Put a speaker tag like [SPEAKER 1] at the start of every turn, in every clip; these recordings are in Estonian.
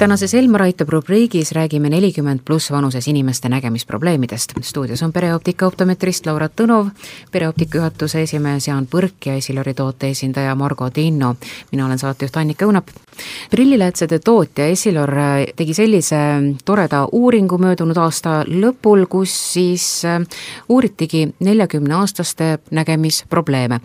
[SPEAKER 1] tänases Elmar aitab rubriigis räägime nelikümmend pluss vanuses inimeste nägemisprobleemidest. stuudios on pereoptika optometrist Laura Tõnov, pereoptika juhatuse esimees Jaan Põrk ja Esilori toote esindaja Margo Tinno. mina olen saatejuht Annika Õunap. prilliläätsede tootja Esilor tegi sellise toreda uuringu möödunud aasta lõpul, kus siis äh, uuritigi neljakümneaastaste nägemisprobleeme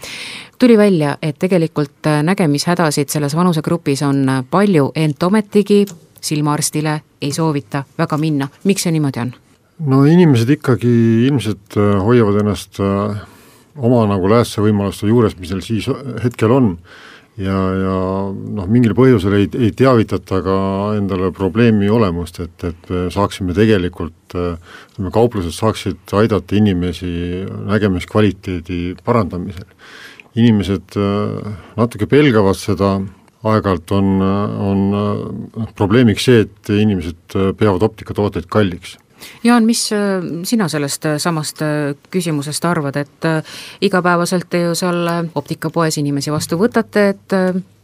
[SPEAKER 1] tuli välja, et tegelikult äh, nägemishädasid selles vanusegrupis on palju, ent ometigi silmaarstile ei soovita väga minna, miks see niimoodi on?
[SPEAKER 2] no inimesed ikkagi ilmselt äh, hoiavad ennast äh, oma nagu läätsevõimaluste juures, mis neil siis hetkel on, ja, ja noh, mingil põhjusel ei, ei teavitata ka endale probleemi olemust, et, et saaksime tegelikult, ütleme, kauplused saaksid aidata inimesi nägemiskvaliteedi parandamisel. inimesed natuke pelgavad seda aeg-ajalt on, on noh, probleemiks see, et inimesed peavad optikatooteid kalliks
[SPEAKER 1] Jaan, mis äh, sina sellest äh, samast äh, küsimusest arvad, et igapäevaselt te ju seal optikapoes inimesi vastu võtate, et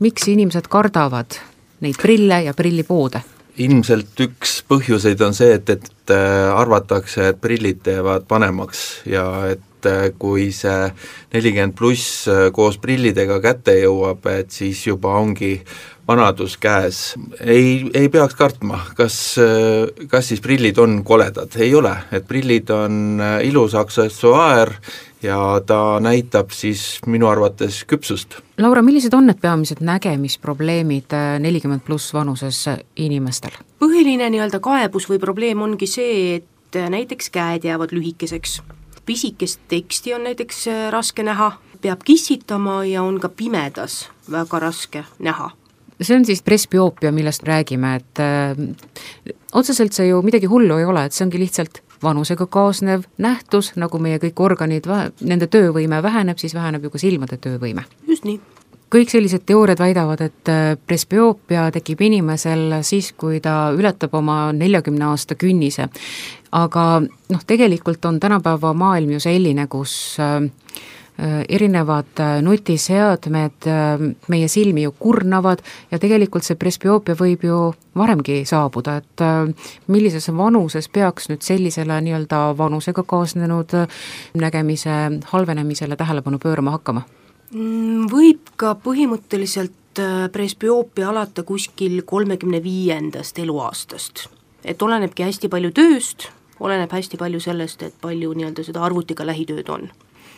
[SPEAKER 1] miks inimesed kardavad neid prille ja prillipoode?
[SPEAKER 3] ilmselt üks põhjuseid on see, et, et arvatakse, et prillid teevad vanemaks ja et et äh, kui see nelikümmend pluss äh, koos prillidega kätte jõuab, et siis juba ongi vanadus käes. ei, ei peaks kartma, kas, äh, kas siis prillid on koledad, ei ole, et prillid on ilus aksessuaar ja ta näitab siis minu arvates küpsust.
[SPEAKER 1] Laura, millised on need peamised nägemisprobleemid nelikümmend pluss vanuses inimestel?
[SPEAKER 4] põhiline nii-öelda kaebus või probleem ongi see, et näiteks käed jäävad lühikeseks pisikest teksti on näiteks äh, raske näha, peab kissitama ja on ka pimedas väga raske näha
[SPEAKER 1] see on siis presbüoopia, millest räägime, et äh, otseselt see ju midagi hullu ei ole, et see ongi lihtsalt vanusega kaasnev nähtus, nagu meie kõik organid, nende töövõime väheneb, siis väheneb ju ka silmade töövõime.
[SPEAKER 4] just nii
[SPEAKER 1] kõik sellised teooriad väidavad, et äh, presbüoopia tekib inimesel siis, kui ta ületab oma neljakümne aasta künnise. Aga noh, tegelikult on tänapäeva maailm ju selline, kus äh, äh, erinevad nutiseadmed meie silmi ju kurnavad ja tegelikult see presbüoopia võib ju varemgi saabuda, et millises vanuses peaks nüüd sellisele nii-öelda vanusega kaasnenud nägemise halvenemisele tähelepanu pöörama hakkama?
[SPEAKER 4] Mm, võib ka põhimõtteliselt äh, presbüoopia alata kuskil kolmekümne viiendast eluaastast. et olenebki hästi palju tööst, oleneb hästi palju sellest, et palju nii-öelda seda arvutiga lähitööd on.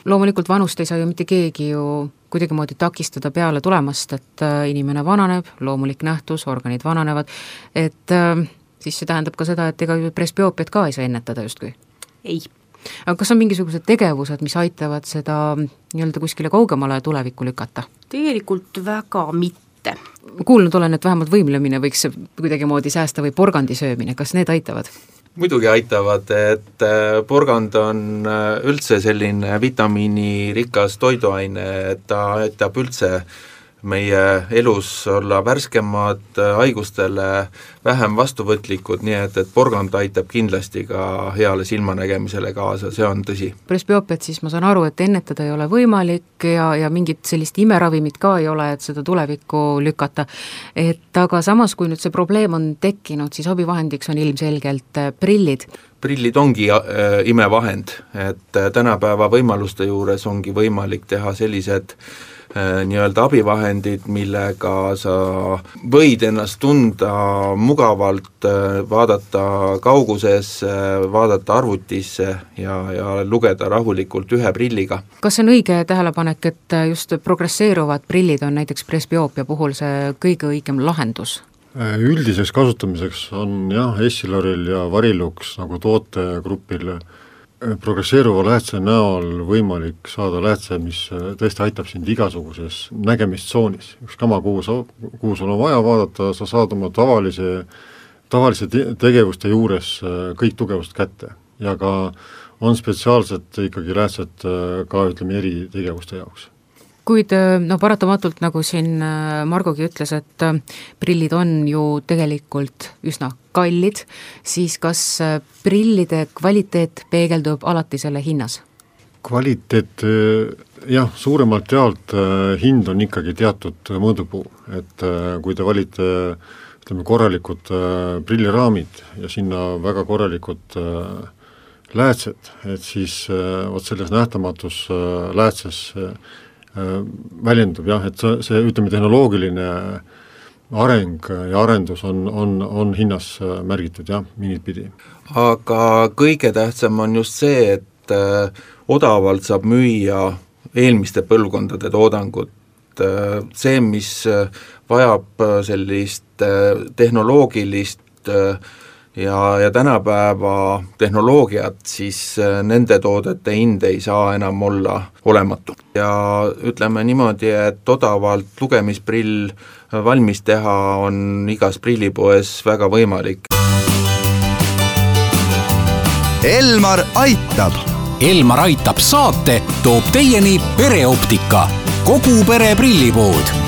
[SPEAKER 1] loomulikult vanust ei saa ju mitte keegi ju kuidagimoodi takistada peale tulemast, et äh, inimene vananeb, loomulik nähtus, organid vananevad, et äh, siis see tähendab ka seda, et ega ju presbüoopiat ka ei saa ennetada justkui?
[SPEAKER 4] ei
[SPEAKER 1] aga kas on mingisugused tegevused, mis aitavad seda nii-öelda kuskile kaugemale tulevikku lükata?
[SPEAKER 4] tegelikult väga mitte.
[SPEAKER 1] kuulnud olen, et vähemalt võimlemine võiks kuidagimoodi säästa või porgandi söömine, kas need aitavad?
[SPEAKER 3] Muidugi aitavad, et äh, porgand on äh, üldse selline vitamiinirikas toiduaine, et ta aitab üldse äh, meie elus olla värskemad, haigustele vähem vastuvõtlikud, nii et, et porgand aitab kindlasti ka heale silmanägemisele kaasa, see on tõsi.
[SPEAKER 1] presbüoopiat siis ma saan aru, et ennetada ei ole võimalik ja, ja mingit sellist imeravimit ka ei ole, et seda tulevikku lükata. et aga samas, kui nüüd see probleem on tekkinud, siis abivahendiks on ilmselgelt äh, prillid
[SPEAKER 3] prillid ongi äh, imevahend, et äh, tänapäeva võimaluste juures ongi võimalik teha sellised äh, Äh, nii-öelda abivahendid, millega sa võid ennast tunda mugavalt, äh, vaadata kaugusesse, vaadata arvutisse ja, ja lugeda rahulikult ühe prilliga.
[SPEAKER 1] kas see on õige tähelepanek, et just progresseeruvad prillid on näiteks presbüoopia puhul see kõige õigem lahendus?
[SPEAKER 2] Äh, üldiseks kasutamiseks on jah, Essiloril ja Varilux nagu tootegrupil äh, progresseeruva läätse näol võimalik saada läätse, mis tõesti aitab sind igasuguses nägemistsoonis, ükskama kuhu sa, kuhu sul on vaja vaadata, sa saad oma tavalise, tavaliste te tegevuste juures äh, kõik tugevust kätte. Ja ka on spetsiaalselt ikkagi läätsed äh, ka ütleme, eritegevuste jaoks
[SPEAKER 1] kuid no paratamatult, nagu siin Margogi ütles, et prillid on ju tegelikult üsna kallid, siis kas prillide kvaliteet peegeldub alati selle hinnas?
[SPEAKER 2] kvaliteet jah, suuremalt jaolt hind on ikkagi teatud mõõdupuu, et kui te valite ütleme, korralikud prilliraamid ja sinna väga korralikud äh, läätsed, et siis äh, vot selles nähtamatus äh, läätses äh, väljendub jah, et see, see ütleme, tehnoloogiline areng ja arendus on, on, on hinnas märgitud jah, mingit pidi.
[SPEAKER 3] aga kõige tähtsam on just see, et odavalt saab müüa eelmiste põlvkondade toodangut, see, mis vajab sellist tehnoloogilist äh, ja, ja tänapäeva tehnoloogiat, siis äh, nende toodete hind ei saa enam olla olematu. ja ütleme niimoodi, et odavalt lugemisprill valmis teha on igas prillipoes väga võimalik.
[SPEAKER 5] Elmar aitab. Elmar aitab saate toob teieni pereoptika, kogu pere prillipood